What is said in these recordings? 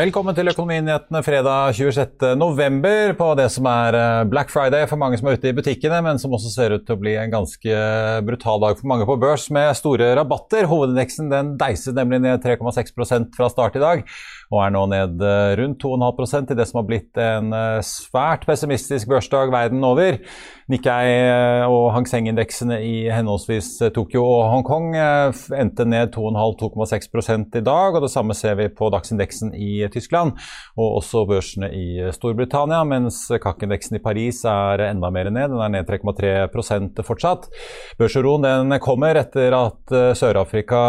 Velkommen til Økonominyhetene fredag 26.11. på det som er eh, Black Friday for mange som er ute i butikkene, men som også ser ut til å bli en ganske brutal dag for mange på børs med store rabatter. Hovedindeksen den deiset nemlig ned 3,6% fra start i dag og er nå ned eh, rundt 2,5% i det som har blitt en eh, svært pessimistisk børsdag verden over. Nikkei eh, og Hang Seng-indeksene i henholdsvis Tokyo og Hongkong endte ned 2,5-2,6 i dag, og det samme ser vi på dagsindeksen i Tyskland og også børsene i Storbritannia, mens kakkindeksen i Paris er enda mer ned. Den er ned 3,3% fortsatt. Børsuroen den kommer etter at Sør-Afrika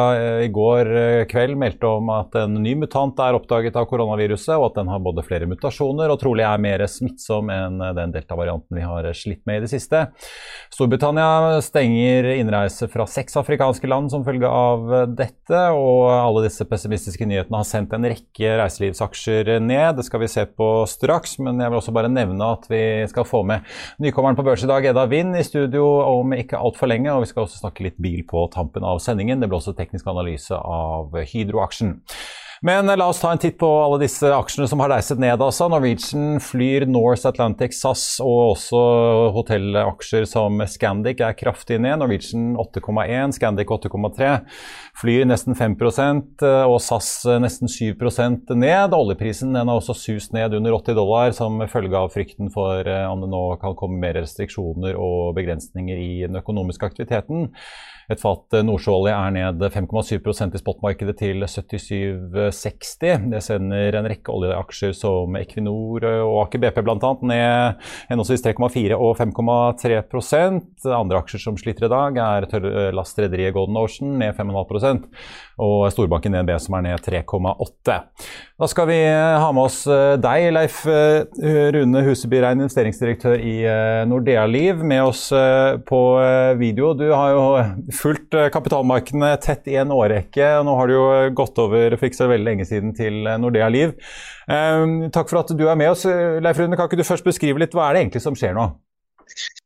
i går kveld meldte om at en ny mutant er opptatt oppdaget av koronaviruset, og at den har både flere mutasjoner og trolig er mer smittsom enn den delta-varianten vi har slitt med i det siste. Storbritannia stenger innreise fra seks afrikanske land som følge av dette, og alle disse pessimistiske nyhetene har sendt en rekke reiselivsaksjer ned. Det skal vi se på straks, men jeg vil også bare nevne at vi skal få med nykommeren på børs i dag, Edda Wind, i studio om ikke altfor lenge. Og vi skal også snakke litt bil på tampen av sendingen. Det blir også teknisk analyse av Hydro-aksjen. Men la oss ta en titt på alle disse aksjene som har reiset ned. Altså. Norwegian flyr North Atlantic, SAS og også hotellaksjer som Scandic er kraftig ned. Norwegian 8,1, Scandic 8,3. Flyr nesten 5% og SAS nesten 7% ned. Oljeprisen den har også sust ned under 80 dollar som følge av frykten for eh, om det nå kan komme mer restriksjoner og begrensninger i den økonomiske aktiviteten. Et fat eh, nordsjøolje er ned 5,7% i spotmarkedet til 77,60. Det sender en rekke oljeaksjer som Equinor og Aker BP bl.a. ned henholdsvis 3,4 og 5,3% Andre aksjer som sliter i dag, er tørrlastrederiet Golden Ocean ned 5,5 og storbanken DNB som er ned 3,8. Da skal vi eh, ha med oss eh, deg, Leif Rune Huseby Rein, investeringsdirektør i Nordea Liv, med oss på video. Du har jo fulgt eh, kapitalmarkedene tett i en årrekke. Nå har du jo gått over for ikke så veldig lenge siden til eh, Nordea Liv. Takk for at du er med oss. Leif Rune, kan ikke du først beskrive litt hva er det egentlig som skjer nå?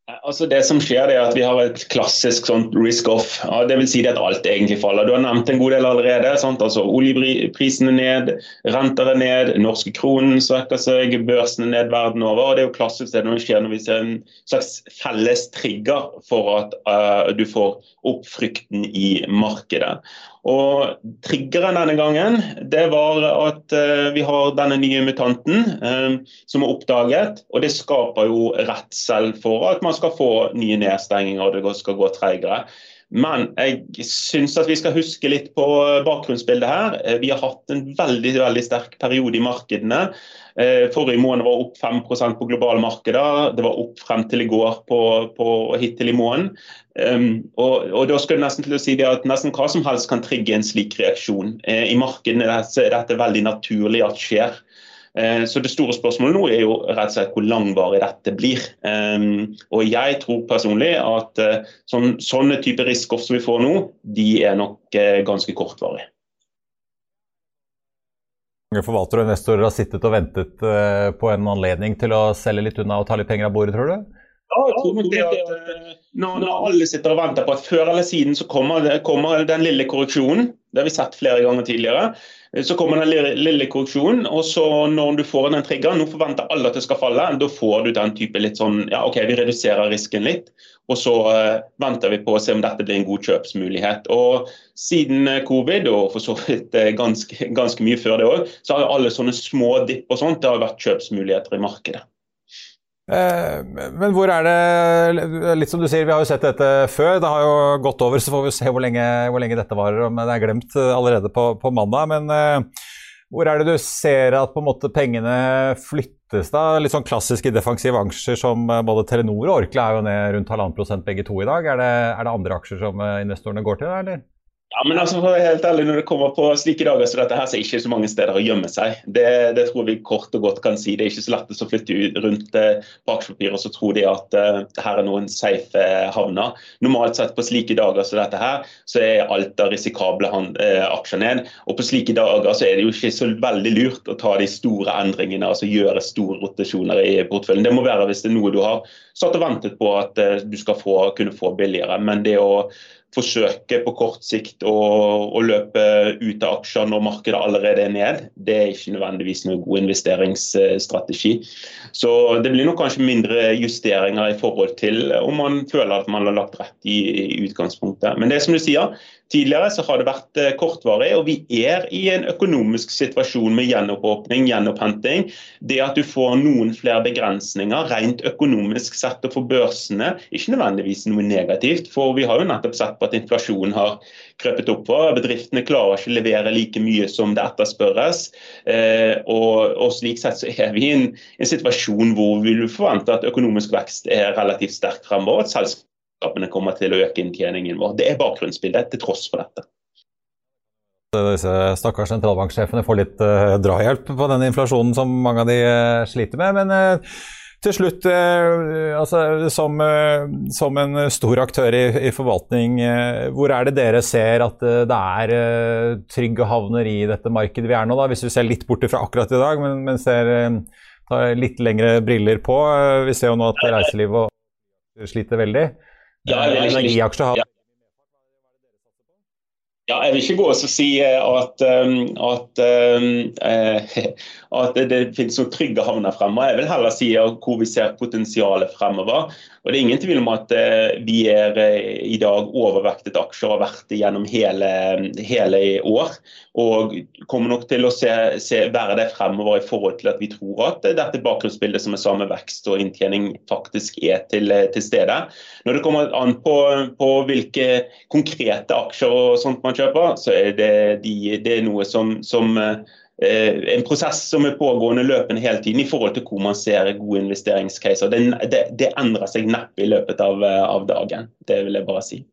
Altså Det som skjer er at Vi har et klassisk sånt risk-off. Ja, det vil si at alt egentlig faller. Du har nevnt en god del allerede. Sant? Altså Oljeprisene ned, renter er ned, norske kronen svekker seg, børsene ned verden over. og Det er jo klassisk det når skjer når vi ser en slags felles trigger for at uh, du får opp frykten i markedet. Og Triggeren denne gangen det var at uh, vi har denne nye mutanten uh, som er oppdaget. og Det skaper jo redsel for at man skal få nye nedstenginger og det skal gå treigere. Men jeg syns at vi skal huske litt på bakgrunnsbildet her. Eh, vi har hatt en veldig veldig sterk periode i markedene. Forrige måned var opp 5% på globale markeder. Det var opp frem til i går på, på hittil i måneden. Um, og, og, da skulle nesten til å si at nesten hva som helst kan trigge en slik reaksjon. I markedene er dette veldig naturlig at skjer. Uh, så det store spørsmålet nå er jo rett og slett hvor langvarig dette blir. Um, og jeg tror personlig at uh, sånn, sånne typer risk-off som vi får nå, de er nok ganske kortvarige. Mange forvaltere og investorer har sittet og ventet på en anledning til å selge litt unna og ta litt penger av bordet, tror du? Ja, jeg tror det at eh, når, når, alle sitter og venter på at før eller siden så kommer, det, kommer den lille korreksjonen, det har vi sett flere ganger tidligere, eh, så kommer den lille, lille korreksjonen, og så når du får den triggeren, nå forventer alle at det skal falle, da får du den type litt sånn ja OK, vi reduserer risken litt. Og så uh, venter vi på å se om dette blir en god kjøpsmulighet. Og Siden covid, og for så vidt ganske, ganske mye før det òg, så har alle sånne små dipp og sånt, det har vært kjøpsmuligheter i markedet. Eh, men hvor er det Litt som du sier, vi har jo sett dette før. Det har jo gått over, så får vi se hvor lenge, hvor lenge dette varer. Om det er glemt allerede på, på mandag. Men uh, hvor er det du ser at på en måte pengene flyttes da? Litt sånn klassiske defensive aksjer som eh, både Telenor og Orkla er jo ned rundt halvannen prosent begge to i dag. Er det, er det andre aksjer som investorene går til, eller? Ja, men altså, helt ærlig, Når det kommer på slike dager som dette, her, så er det ikke så mange steder å gjemme seg. Det, det, tror vi kort og godt kan si. Det er ikke så lett å flytte rundt eh, på aksjepapir og så tror de at uh, her er noen safe eh, havner. Normalt sett på slike dager som dette her, så er alt av risikable eh, aksjer ned. Og på slike dager så er det jo ikke så veldig lurt å ta de store endringene, altså gjøre store rotasjoner i porteføljen. Det må være hvis det er noe du har satt og ventet på at uh, du skal få, kunne få billigere. Men det å forsøke på kort sikt å, å, løpe ut av aksjer når markedet allerede er ned, det er ikke nødvendigvis noen god investeringsstrategi. Så det blir nok kanskje mindre justeringer i forhold til om man føler at man har lagt rett i, i utgangspunktet. Men det som du sier, Tidligere så har det vært eh, kortvarig, og vi er i en økonomisk situasjon med gjenåpning, gjenopphenting. Det at du får noen flere begrensninger rent økonomisk sett og for børsene, ikke nødvendigvis noe negativt. For vi har jo nettopp sett på at inflasjonen har krøpet opp oppover. Bedriftene klarer ikke å levere like mye som det etterspørres. Eh, og, og slik sett så er vi i en, en situasjon hvor vi vil forvente at økonomisk vekst er relativt sterk fremover. at selskapene kommer til å øke inntjeningen vår. Det er bakgrunnsbildet til tross for dette. Disse stakkars sentralbanksjefene får litt uh, drahjelp på denne inflasjonen som mange av de uh, sliter med. Men uh, til slutt, altså, som, som, en stor aktør i, i forvaltning, hvor er det dere ser at det er trygge havner i dette markedet vi er nå? Da? Hvis vi ser litt bort fra akkurat i dag, men, men ser, tar litt lengre briller på. Vi ser jo nå at reiselivet sliter veldig. Ja, Energiaksjer har ja, jeg vil ikke gå og si eh, at, um, at, um, eh, at det finnes noen trygge havner fremover. Jeg vil heller si hvor vi ser potensialet fremover. Og Det er ingen tvil om at eh, vi er i dag overvektet aksjer og har vært det gjennom hele, hele år. Og kommer nok til å se, se, være det fremover i forhold til at vi tror at dette bakgrunnsbildet som er samme vekst og inntjening faktisk er til, til stede. Når det kommer an på, på hvilke konkrete aksjer og sånt man kjøper, så er det, de, det er noe som, som eh, en prosess som er pågående løpende hele tiden i forhold til hvor man ser gode investeringscaser. Det, det, det endrer seg neppe i løpet av, av, dagen. Det vil jeg bare si.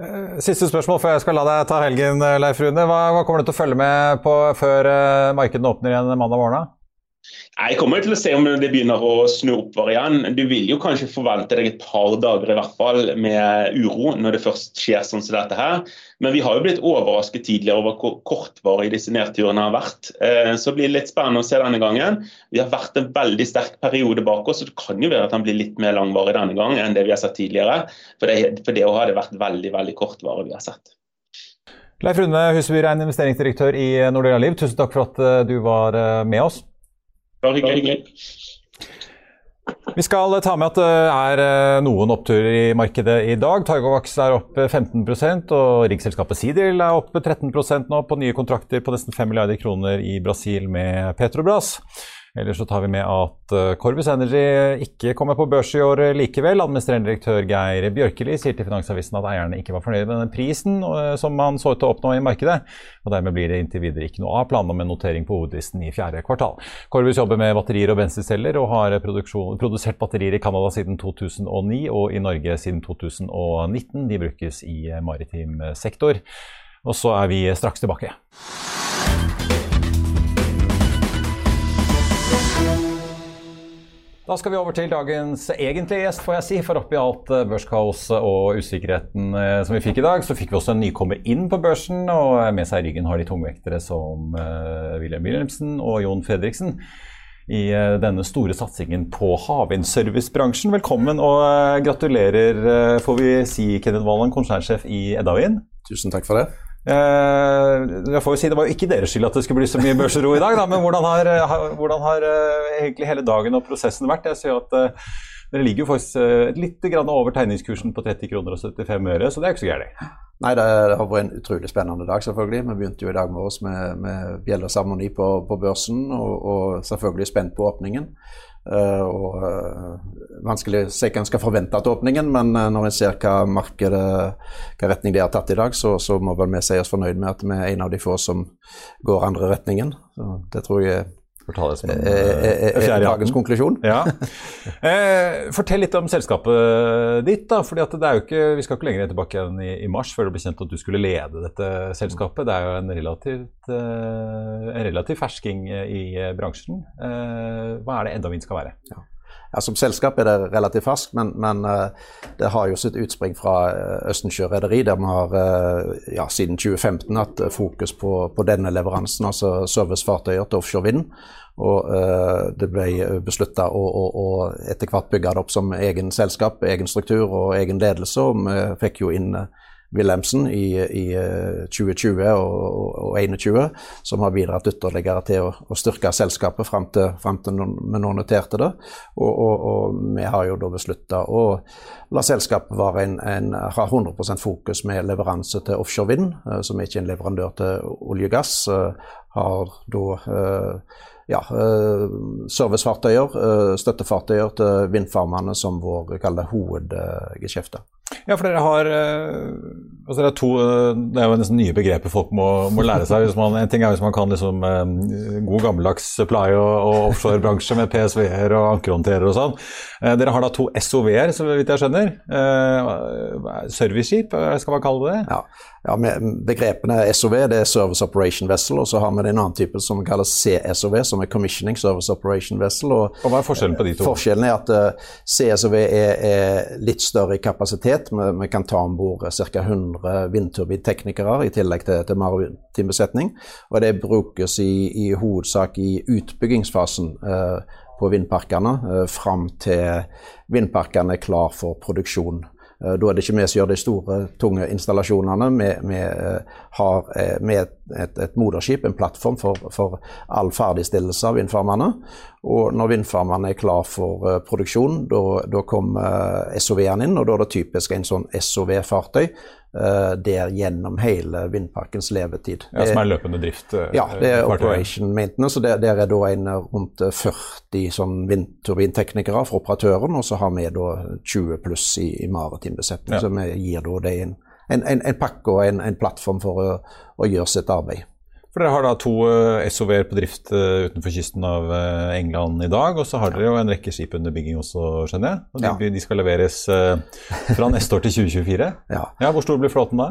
Eh, siste spørsmål før jeg skal la deg ta helgen, Leif Rune. Hva, hva kommer du til å følge med på før eh, markedene åpner igjen mandag morgen? Jeg kommer til å se om det begynner å snu oppover igjen. Du vil jo kanskje forvente deg et par dager i hvert fall med uro når det først skjer sånn som dette her. Men vi har jo blitt overrasket tidligere over hvor kortvarig disse nedturene har vært. Så det blir litt spennende å se denne gangen. Vi har vært en veldig sterk periode bak oss, så det kan jo være at den blir litt mer langvarig denne gangen enn det vi har sett tidligere. For det, for det har det vært veldig, veldig kortvarig vi har sett. Leif Rune Huseby Rein, investeringsdirektør i Nordea Liv, tusen takk for at eh, du var eh, med oss. Bare hyggelig. Vi skal ta med at det er eh, noen oppturer i markedet i dag. Targovax er opp 15% og riksselskapet Sidil er opp 13% nå på nye kontrakter på nesten 5 milliarder kroner i Brasil med Petrobras. Ellers så tar vi med at eh, Corvus Energy ikke kommer på børs i år likevel. Administrerende direktør Geir Bjørkeli sier til Finansavisen at eierne ikke var fornøyd med den prisen eh, som man så ut til å oppnå i markedet. og Dermed blir det inntil videre ikke noe av planene om en notering på hovedlisten i fjerde kvartal. Corvus jobber med batterier og bensinceller, og har produsert batterier i Canada siden 2009 og i Norge siden 2019. De brukes i maritim sektor. Og så er vi straks tilbake. Da skal vi over til dagens egentlige gjest, får jeg si. For oppi alt eh, børskaoset og usikkerheten eh, som vi fikk i dag, så fikk vi også en nykommer inn på børsen. Og med seg i ryggen har de tungvektere som William Wilhelmsen og Jon Fredriksen. i eh, denne store satsingen på havvindservicebransjen. Velkommen og eh, gratulerer, eh, får vi si, Kenneth Walland, konsernsjef i Eddavind. Tusen takk for det. Eh, jeg får jo si, Det var jo ikke deres skyld at det skulle bli så mye børsero i dag, da, men hvordan har, hvordan har egentlig hele dagen og prosessen vært? Jeg ser jo at dere ligger jo faktisk litt over tegningskursen på 30 kroner og 75 øre, så det er jo ikke så gærent. Nei, det, det, har vært en utrolig spennende dag, selvfølgelig. Vi begynte jo i dag morges med, med bjelleseremoni på, på, børsen, og, og, selvfølgelig spent på åpningen. Uh, og uh, Vanskelig å si hva en skal forvente til åpningen, men uh, når en ser hva markedet, hva retning de har tatt i dag, så, så må vel vi si oss fornøyd med at vi er en av de få som går andre retningen. Så det tror jeg det som en, eh, eh, eh, eh dagens konklusjon. Ja. Eh, fortell litt om selskapet ditt. da, fordi er ikke, Vi skal ikke lenger tilbake enn i, i, mars før det ble kjent at du skulle lede dette selskapet. Det er jo en relativt, eh, en relativ fersking i bransjen. hva er det enda vi skal være? Ja. Ja, Som selskap er det relativt ferskt, men, men uh, det har jo sitt utspring fra Østensjø rederi, der vi har uh, ja, siden 2015 hatt fokus på, på denne leveransen, altså servicefartøyer til offshore vind. Og det ble beslutta å, å, å, etter hvert bygge det opp som egen selskap, egen struktur og egen ledelse. Og vi fikk jo inn Wilhelmsen i, i 2020 eh, og 2021, som har bidratt ytterligere til å, å styrke selskapet fram til, frem til vi nå noterte det. Og, og, og, vi har jo da beslutta å la selskapet være en, en, ha 100% fokus med leveranse til offshore vind, som er ikke en leverandør til olje og gass. Har da ja, eh, servicefartøyer, eh, støttefartøyer til vindfarmene som vår hovedgeskjefte. Ja, for dere har eh, altså det, er to, det er jo nesten nye begreper folk må, må lære seg. Man, en ting er hvis man kan liksom, god gammeldags supply- og, og offshorebransje med PSV-er og ankerhåndterere og sånn. Dere har da to SOV-er, så vidt jeg skjønner. Serviceskip, skal man kalle det? Ja ja, Begrepene SOV det er Service Operation Vessel, og så har vi en annen type som kalles CSOV, som er Commissioning Service Operation Vessel. Og, og Hva er forskjellen på de to? Forskjellen er at uh, eh, CSOV er, er, litt større i kapasitet. Vi, vi kan ta om bord ca. 100 vindturbinteknikere i tillegg til, til maritim besetning. Og det brukes i, i hovedsak i utbyggingsfasen. Uh, på vindparkene uh, fram til vindparkene er klar for produksjon. Eh, da er det ikke vi som gjør de store, tunge installasjonene. Vi, vi, har eh, med et, et, moderskip, en plattform for, for all ferdigstillelse av vindfarmene. Og når vindfarmene er klar for produksjon, da kommer SOV-en inn. Og da er det typisk en sånn SOV-fartøy uh, der gjennom hele vindparkens levetid. Ja, Som er løpende drift? Ja, det er operation maintenance. og Der, der er da en rundt 40 sånn vindturbinteknikere fra operatøren, og så har vi da 20 pluss i, i maritim besetning. Ja. Så vi gir da det en, en, en, en pakke og en, plattform for å, å gjøre sitt arbeid. For Dere har da to eh, SOV-er på drift eh, utenfor kysten av eh, England i dag. Og så har dere jo en rekke skip under bygging også, skjønner jeg. Og de, ja. de skal leveres fra neste år til 2024. Ja. ja hvor stor blir flåten da?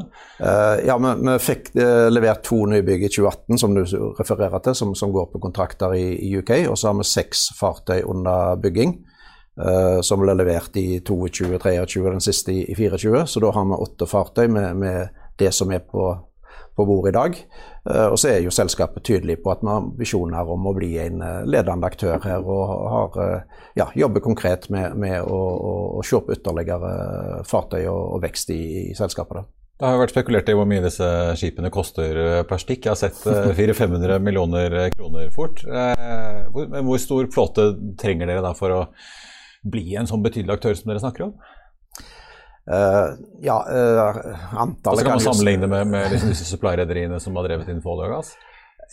Ja, vi, vi fikk levert to nybygg i 2018, som du refererer til, som, som går på kontrakter i, i, UK. Og så har vi seks fartøy under bygging. Uh, som ble levert i 22, 23 og den siste i, i 24. Så da har vi åtte fartøy med, med det som er på på bordet i dag. Uh, og så er jo selskapet tydelig på at vi har ambisjoner om å bli en uh, ledende aktør her, og har, ja, jobber konkret med, med å, å, se på ytterligere fartøy og, og vekst i, i selskapet. Da. Det har vært spekulert i hvor mye disse skipene koster per stikk. Jeg har sett 400-500 millioner kroner fort. Hvor, hvor stor flåte trenger dere da for å bli en sånn betydelig aktør som dere snakker om? Uh, ja, uh, antallet Så kan man sammenligne med, med liksom disse supply-rederiene som har drevet inn olje og gass?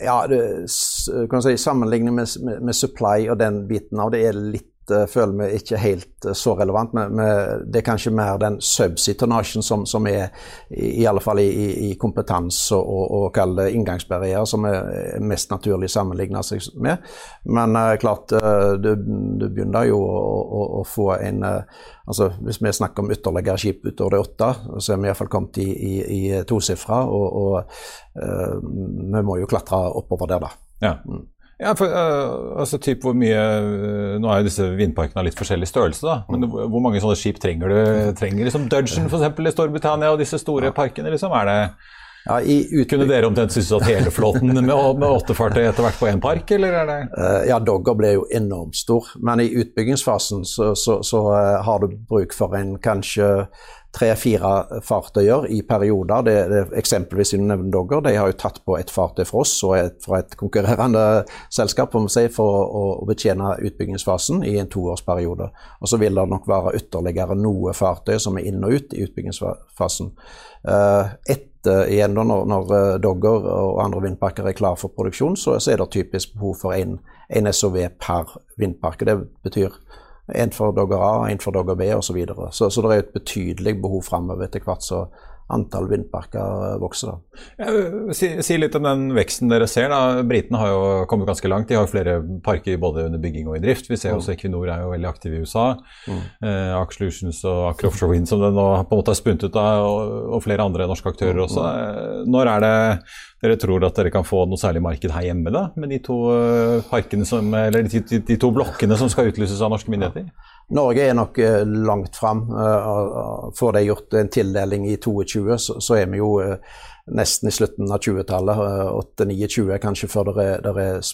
Ja, du kan si, sammenligne med, med, med, supply og den biten av det er litt føler vi ikke helt uh, så relevant. Men, det er kanskje mer den subsea-tonnasjen som, som, er i, i alle fall i, i kompetanse og, og, og inngangsbarrierer som er mest naturlig å sammenligne seg med. Men uh, klart, du, du, begynner jo å, å, å få en altså Hvis vi snakker om ytterligere skip utover de åtte, så er vi iallfall kommet i, i, i tosifra. Og, og vi må jo klatre oppover der, da. Ja. Mm. Ja, for, uh, altså typ hvor mye uh, Nå er jo disse vindparkene av litt forskjellig størrelse, da. Men mm. hvor mange sånne skip trenger du? Trenger liksom Dudgeon f.eks. i Storbritannia og disse store ja. parkene? liksom, Er det Ja, Kunne dere omtrent sysselsatt hele flåten med, med åtte fartøy etter hvert på én park, eller er det uh, Ja, Dogger ble jo enormt stor, men i utbyggingsfasen så, så, så uh, har du bruk for en kanskje tre-fire fartøyer i perioder. Det, det, eksempelvis i nevner Dogger, de har jo tatt på et fartøy fra oss og et, fra et konkurrerende selskap si, for å, å, betjene utbyggingsfasen i en toårsperiode. Og så vil det nok være ytterligere noe fartøy som er inn og ut i utbyggingsfasen. Uh, etter igjen da, når, når, eh, Dogger og andre vindparker er klar for produksjon, så, så er det typisk behov for en, SOV per vindpark. Det betyr en for Dogger A, en for Dogger B osv. Så, videre. så Så det er et betydelig behov framover etter hvert så antall vindparker vokser. da. Si, si, litt om den veksten dere ser. da. Britene har jo kommet ganske langt. De har jo flere parker både under bygging og i drift. Vi ser mm. også Equinor er jo veldig aktiv i USA. Mm. Eh, Aker Solutions og Aker Offshore Wind som det nå på en måte er spunnet ut av, og, og, flere andre norske aktører også. Mm. Eh, når er det dere tror at dere kan få noe særlig marked her hjemme da, med de to, parkene som, de, de, to blokkene som skal utlyses av norske myndigheter? Norge er nok uh, langt fram. Uh, får de gjort en tildeling i 22, så, så er vi jo nesten i slutten av 20-tallet, 8-29 kanskje, før det er, det er,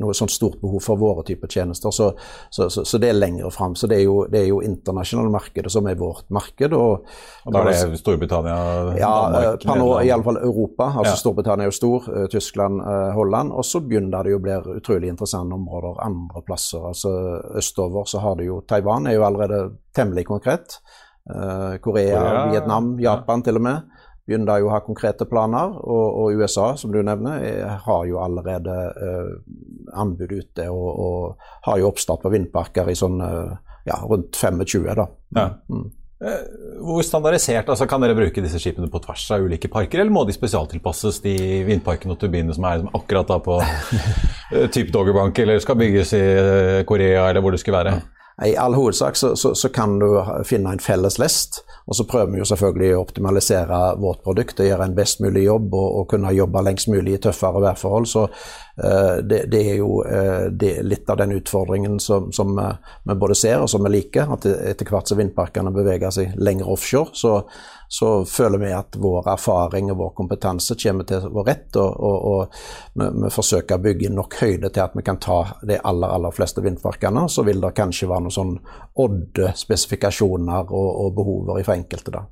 noe sånt stort behov for våre typer tjenester. Så, så, så, så det er lengre fram. Så det er, jo, det er jo internasjonale markedet som er vårt marked. Og, og da er det Storbritannia, ja, Danmark, Ja, iallfall Europa. altså ja. Storbritannia er jo stor, eh, Tyskland, eh, Holland. Og så begynner det jo å bli utrolig interessante områder andre plasser. altså Østover så har det jo Taiwan er jo allerede temmelig konkret. Korea, Korea, Vietnam, Japan ja. til og med begynner jo å ha konkrete planer. Og, og, USA, som du nevner, er, har jo allerede eh, anbud ute og, og, har jo oppstart på vindparker i sånn eh, ja, rundt 25. da. Ja. Mm. Eh, hvor standardisert, altså Kan dere bruke disse skipene på tvers av ulike parker, eller må de spesialtilpasses de vindparkene og turbinene som er akkurat da på eh, type Doggerbank, eller skal bygges i Korea, eller hvor det skulle være? I all hovedsak så, så, så, kan du finne en felles lest, og så prøver vi jo selvfølgelig å optimalisere vårt produkt og gjøre en best mulig jobb og, og kunne jobbe lengst mulig i tøffere værforhold. Så uh, det, det, er jo uh, det litt av den utfordringen som, som uh, vi både ser og som vi liker, at etter hvert som vindparkene beveger seg lenger offshore, så, så føler vi at vår erfaring og vår kompetanse kommer til vår rett, og, og, og vi, vi, forsøker å bygge nok høyde til at vi kan ta de aller, aller fleste vindparkene. Så vil det kanskje være noen sånn odde-spesifikasjoner og, og behover for enkelte. da.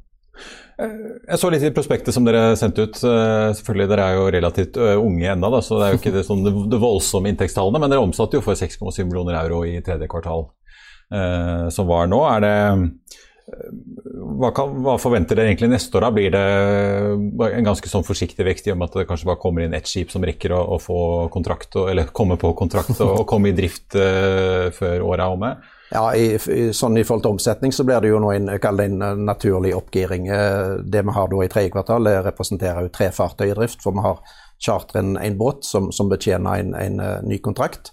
Eh, jeg så litt i prospektet som dere sendte ut. Eh, selvfølgelig, Dere er jo relativt eh, unge ennå, så det er jo ikke det, sånn, det voldsomme inntektstallene. Men dere omsatte jo for 6,7 millioner euro i tredje kvartal eh, som var nå. Er det hva, kan, hva, forventer dere egentlig neste år? da? Blir det en ganske sånn forsiktig vekst i og med at det kanskje bare kommer inn ett skip som rekker å, å få kontrakt, eller komme på kontrakt og, og komme i drift uh, før året er omme? Ja, i, i, sånn i forhold til omsetning så blir det jo nå en, en naturlig oppgiring. Eh, det vi har da i tredje kvartal, representerer jo tre fartøy i drift. For vi har chartret en, en båt som, som betjener en, en, eh, ny kontrakt.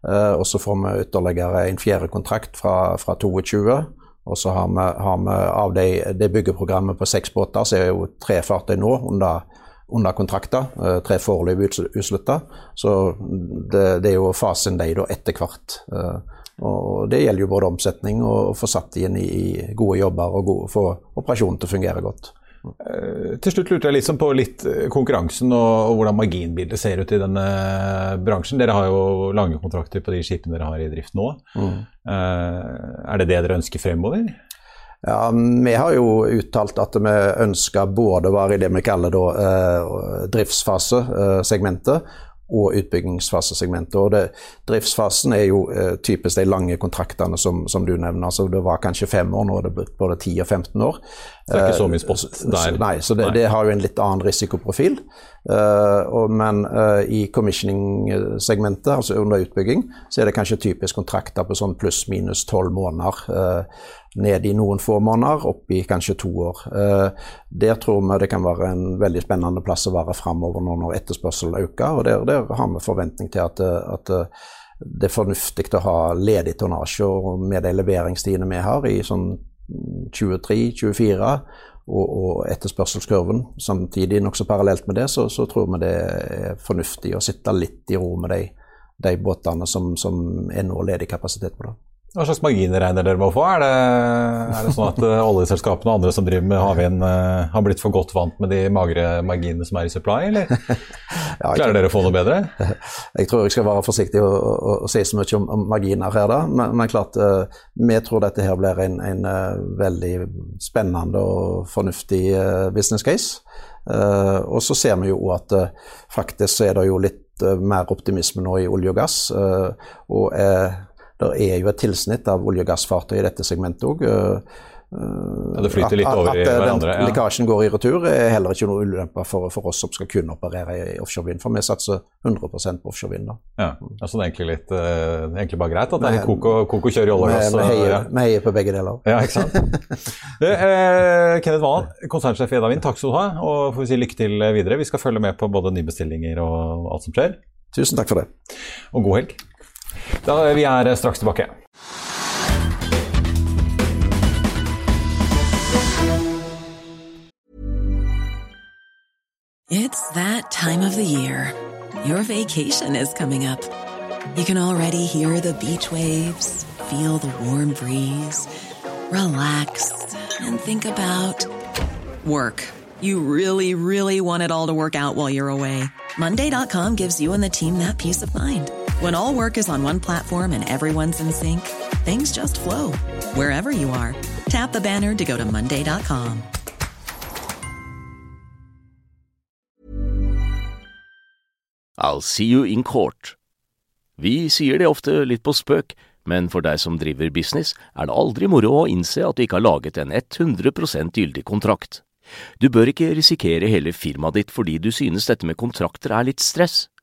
Uh, og så får vi ytterligere en fjerde kontrakt fra, fra 22. Og så har vi, har vi av det, de byggeprogrammet på seks båter, så er jo tre fartøy nå under, under kontrakter. Eh, tre foreløpig utslutta. Så det, det, er jo fasen de da etter hvert. Eh, og det gjelder jo både omsetning og å få satt inn i, i gode jobber og få operasjonen til å fungere godt. Eh, til slutt lurte jeg liksom på litt eh, konkurransen og, og, hvordan marginbildet ser ut i denne bransjen. Dere har jo lange kontrakter på de skipene dere har i drift nå. Mm. Er det det dere ønsker fremover? Ja, Vi har jo uttalt at vi ønsker både å være i det vi kaller da, eh, driftsfasesegmentet, og utbyggingsfasesegmentet. Og det, driftsfasen er jo eh, typisk de lange kontraktene som, som, du nevner. altså Det var kanskje fem år, nå er det blitt både 10 og 15 år. Det er ikke så mye spot eh, der? Nei, så det, det har jo en litt annen risikoprofil. Uh, og, men uh, i commissioning-segmentet, altså under utbygging, så er det kanskje typisk kontrakter på sånn pluss-minus tolv måneder. Ned i noen få måneder, opp i kanskje to år. Eh, der tror vi det kan være en veldig spennende plass å være framover når etterspørselen øker. og Der, der har vi forventning til at, at, det er fornuftig å ha ledig tonnasje og med de leveringstidene vi har i sånn 23-24 og, og, etterspørselskurven samtidig nokså parallelt med det, så, så, tror vi det er fornuftig å sitte litt i ro med de, de båtene som, som er nå ledig kapasitet på. det. Hva slags marginer regner dere med å få? Er det, er det sånn at uh, oljeselskapene og andre som driver med havvind, uh, har blitt for godt vant med de magre marginene som er i supply, eller ja, klarer dere å få noe bedre? Jeg tror jeg skal være forsiktig og, og, og si så mye om, om, marginer her, da. Men, men klart, uh, vi tror dette her blir en, en veldig spennende og fornuftig business case. og så ser vi jo at faktisk så er det jo litt mer optimisme nå i olje og gass. og det er jo et tilsnitt av olje- og gassfartøy i dette segmentet òg. Ja, det flyter litt over i hverandre. At lekkasjen går i retur er heller ikke noe ulempe for, for, oss som skal kun operere i offshorevind, for vi satser 100 på offshorevind. Ja, altså det er egentlig, litt, uh, egentlig bare greit at det er koko, koko kjør i olje og gass. Vi heier, ja. heier, på begge deler. Ja, ikke sant. det, eh, Kenneth Valen, konsernsjef i Edavind, takk skal du ha. Og får vi si lykke til videre. Vi skal følge med på både nybestillinger og alt som skjer. Tusen takk for det. Og god helg. Da, vi er straks tilbake. It's that time of the year. Your vacation is coming up. You can already hear the beach waves, feel the warm breeze, relax, and think about work. You really, really want it all to work out while you're away. Monday.com gives you and the team that peace of mind. When all work is on one platform and everyone's in sync, things just flow wherever you are. Tap the banner to go to Monday.com. I'll see you in court. Vi sier det ofte litt på spøk, men for deg som driver business, er det aldri moro å innse at du ikke har laget en 100% gyldig kontrakt. Du bør ikke risikere hele firmaet ditt fordi du synes dette med kontrakter er litt stress.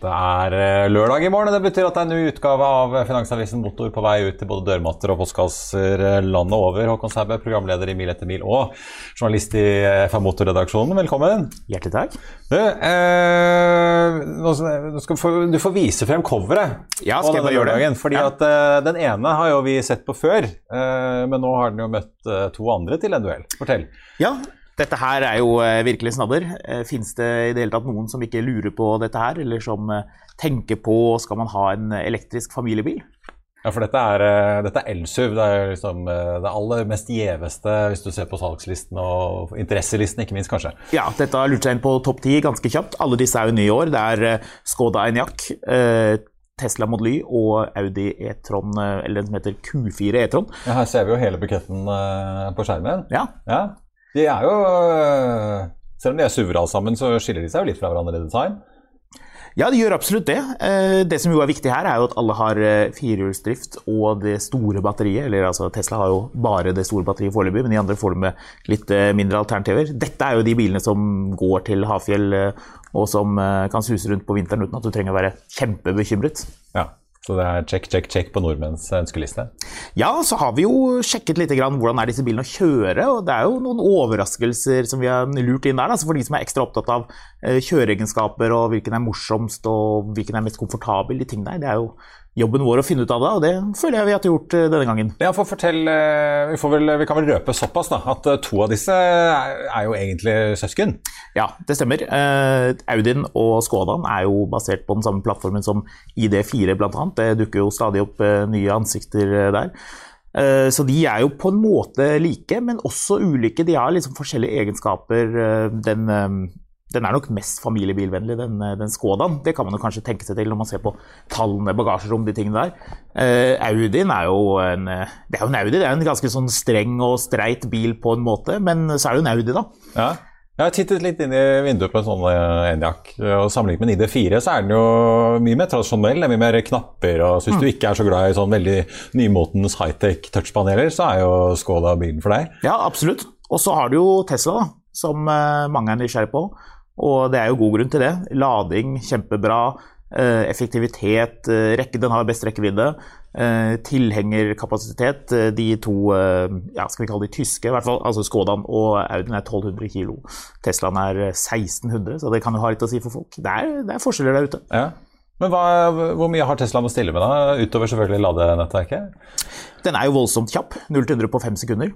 Det er eh, lørdag i morgen. og Det betyr at det er en ny utgave av Finansavisen Motor på vei ut til både dørmatter og postkasser eh, landet over. Håkon Sæbø, programleder i Mil etter mil og journalist i FM Motor-redaksjonen. Velkommen. Hjertelig takk. Du, eh, du, får vise frem coveret ja, skal jeg gjøre det? Fordi ja. at eh, Den ene har jo vi sett på før, eh, men nå har den jo møtt eh, to andre til en duell. Fortell. Ja, dette her er jo eh, virkelig snadder. Eh, Fins det i det hele tatt noen som ikke lurer på dette her, eller som eh, tenker på skal man ha en elektrisk familiebil? Ja, for dette er, dette er elsuv. Det er liksom det aller mest gjeveste hvis du ser på salgslisten og interesselisten, ikke minst, kanskje. Ja, dette har lurt seg inn på topp ti ganske kjapt. Alle disse er jo nye i år. Det er Skoda Enyaq, Tesla Model Y og Audi E-tron, eller den som heter Q4 E-tron. Ja, her ser vi jo hele buketten på skjermen. Ja. ja. De er jo øh, Selv om de er SUV-er sammen, så skiller de seg jo litt fra hverandre i design. Ja, de gjør absolutt det. Eh, det som jo er viktig her, er jo at alle har eh, firehjulsdrift og det store batteriet. Eller altså, Tesla har jo bare det store batteriet foreløpig, men de andre får det med litt eh, mindre alternativer. Dette er jo de bilene som går til Hafjell og som kan suse rundt på vinteren uten at du trenger å være kjempebekymret. Ja. Så det er check, check, check på nordmenns ønskeliste? Ja, så har vi jo sjekket litt grann hvordan er disse bilene å kjøre. og Det er jo noen overraskelser som vi har lurt inn der. Altså for de som er ekstra opptatt av eh, kjøreegenskaper og hvilken er morsomst og hvilken er mest komfortabel. De tingene der, det er jo jobben vår å finne ut av det, og det føler jeg vi har gjort eh, denne gangen. Ja, for fortell, eh, vi, vel, vi, kan vel røpe såpass da, at eh, to av disse er jo egentlig søsken? Ja, det stemmer. Uh, Audin og Skodaen er jo basert på den samme plattformen som ID4 bl.a. Det dukker jo stadig opp nye ansikter der. Så de er jo på en måte like, men også ulike. De har liksom forskjellige egenskaper. Den den er nok mest familiebilvennlig, den, eh, den Skodaen. Det kan man jo kanskje tenke seg til når man ser på tallene, bagasjerom, de tingene der. Eh, Audien er jo en eh, Det er jo en Audi, det er en ganske sånn streng og streit bil på en måte, men så er det jo en Audi, da. Ja. Jeg har tittet litt inn i vinduet på en sånn uh, og Sammenlignet med en ID4 så er den jo mye mer tradisjonell. Mye mer knapper. og Hvis mm. du ikke er så glad i sånn veldig nymotens high-tech touchpaneler, så er jo Skoda bilen for deg. Ja, absolutt. Og så har du jo Tesla, da, som uh, mange er nysgjerrig på. Og det er jo god grunn til det. Lading, kjempebra. Uh, effektivitet, rekke, den har best rekkevidde. Eh, tilhengerkapasitet. Eh, de to eh, ja, skal vi kalle de tyske, i hvert fall, altså Skodan og Audien er 1200 kilo. Teslaen er 1600, så det kan jo ha litt å si for folk. Det er, det er forskjeller der ute. Ja. Men hva, Hvor mye har Teslaen å stille med, da, utover selvfølgelig ladenettverket? Den er jo voldsomt kjapp. 0 til 100 på fem sekunder.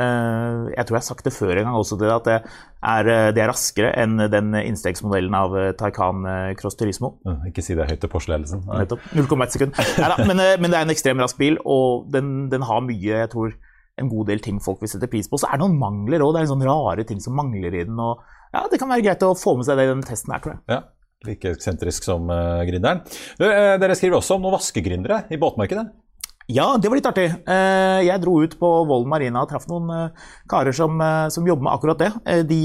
Eh, jeg tror jeg har sagt det før en gang også, at det er, eh, det er raskere enn den innstegsmodellen av eh, Taycan Cross Turismo. Ikke si det høyt til Porsche-ledelsen. 0,1 sekund. Neida, men, men, det er en ekstremt rask bil, og den, den, har mye jeg tror, en god del ting folk vil sette pris på. Så er det noen mangler òg. Det er sånne rare ting som mangler i den. og ja, Det kan være greit å få med seg det i den testen her, tror jeg. Ja, Like eksentrisk som uh, gründeren. Dere skriver også om noen vaskegründere i båtmarkedet. Ja, det var litt artig. Eh, jeg dro ut på Vollen marina og traff noen eh, karer som, eh, som jobber med akkurat det. De,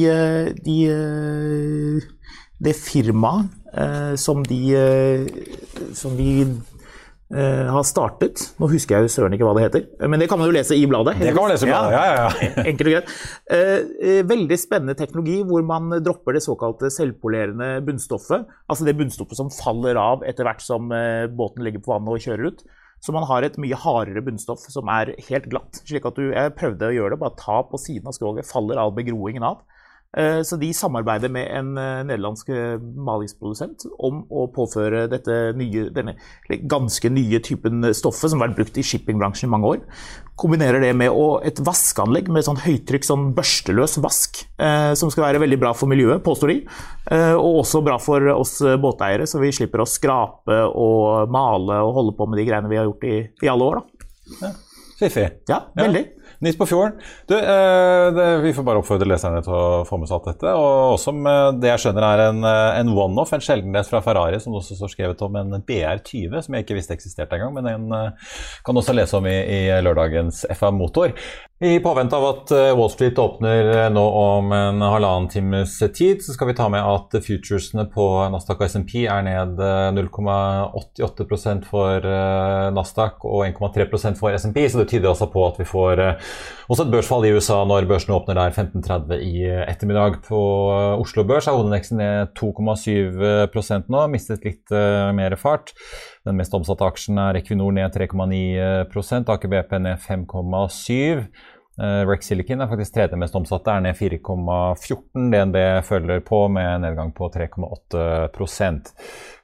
de, det firmaet som de, som vi har startet Nå husker jeg jo søren ikke hva det heter, men det kan man jo lese i bladet. Det kan man lese i bladet, ja, ja, ja. Enkelt og greit. Veldig spennende teknologi hvor man dropper det såkalte selvpolerende bunnstoffet. Altså det bunnstoffet som faller av etter hvert som båten ligger på vannet og kjører ut. Så man har et mye hardere bunnstoff som er helt glatt. slik at du, Jeg prøvde å gjøre det, bare ta på siden av skroget, faller all begroingen av. Eh, så de samarbeider med en eh, nederlandsk eh, malingsprodusent om å påføre dette nye, denne ganske nye typen stoffet som har vært brukt i shippingbransjen i mange år. Kombinerer det med et vaskeanlegg med sånn høytrykk, sånn børsteløs vask, som skal være veldig bra for miljøet, påstår de. Og også bra for oss båteiere, så vi slipper å skrape og male og holde på med de greiene vi har gjort i, i alle år. Da. Ja, Fiffig. Ja, veldig. Ja. Nytt på fjorden. Du, eh, det, vi får bare oppfordre leserne til å få med seg alt dette. Og også med det jeg skjønner er en, eh, en one-off, en sjeldenhet fra Ferrari, som også står skrevet om en BR20, som jeg ikke visste eksisterte engang, men den eh, kan også lese om i, i lørdagens FA Motor. I påvente av at eh, Wall Street åpner eh, nå om en halvannen times tid, så skal vi ta med at futuresene på Nasdaq og SMP er ned 0,88 eh, for Nasdaq og 1,3% for SMP, så det tyder altså på at vi får også et børsfall i USA når børsene åpner der 15.30 i ettermiddag. På Oslo Børs er hovedindeksen ned 2,7% nå, mistet litt mer fart. Den mest omsatte aksjen er Equinor ned 3,9 Aker BP ned 5,7 Rex Silicon er faktisk tredje mest omsatte, er ned 4,14. DNB følger på med nedgang på 3,8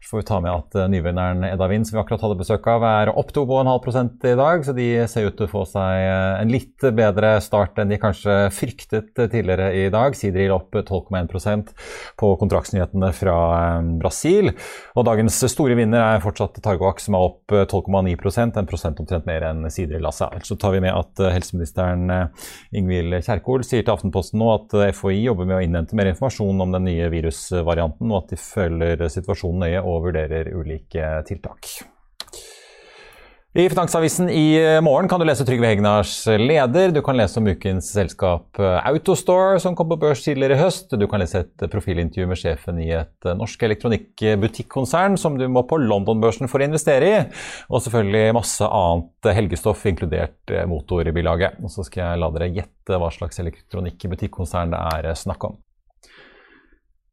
så får vi ta med at uh, nyvinneren Edda Wind, som vi akkurat hadde besøk av, er opp 2,5 i dag. Så de ser ut til å få seg uh, en litt bedre start enn de kanskje fryktet tidligere i dag. Sidril opp 12,1% på kontraktsnyhetene fra um, Brasil. Og dagens store vinner er fortsatt Targoak, som er opp 12,9% en prosent omtrent mer enn Sidril altså. Så tar vi med at helseministeren Ingvild Kjerkol sier til Aftenposten nå at FHI jobber med å innhente mer informasjon om den nye virusvarianten, og at de følger situasjonen nøye og vurderer ulike tiltak. I Finansavisen i morgen kan du lese Trygve Hegnars leder. Du kan lese om ukens selskap Autostore, som kom på børs tidligere i høst. Du kan lese et profilintervju med sjefen i et norsk elektronikkbutikk-konsern som du må på London-børsen for å investere i. Og selvfølgelig masse annet helgestoff, inkludert motorbilaget. Og så skal jeg la dere gjette hva slags elektronikkbutikk-konsern det er snakk om.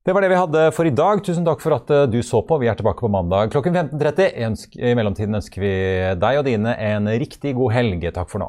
Det var det vi hadde for i dag. Tusen takk for at eh, du så på. Vi er tilbake på mandag klokken 15.30. I mellomtiden ønsker vi deg og dine en riktig god helg. Takk for nå.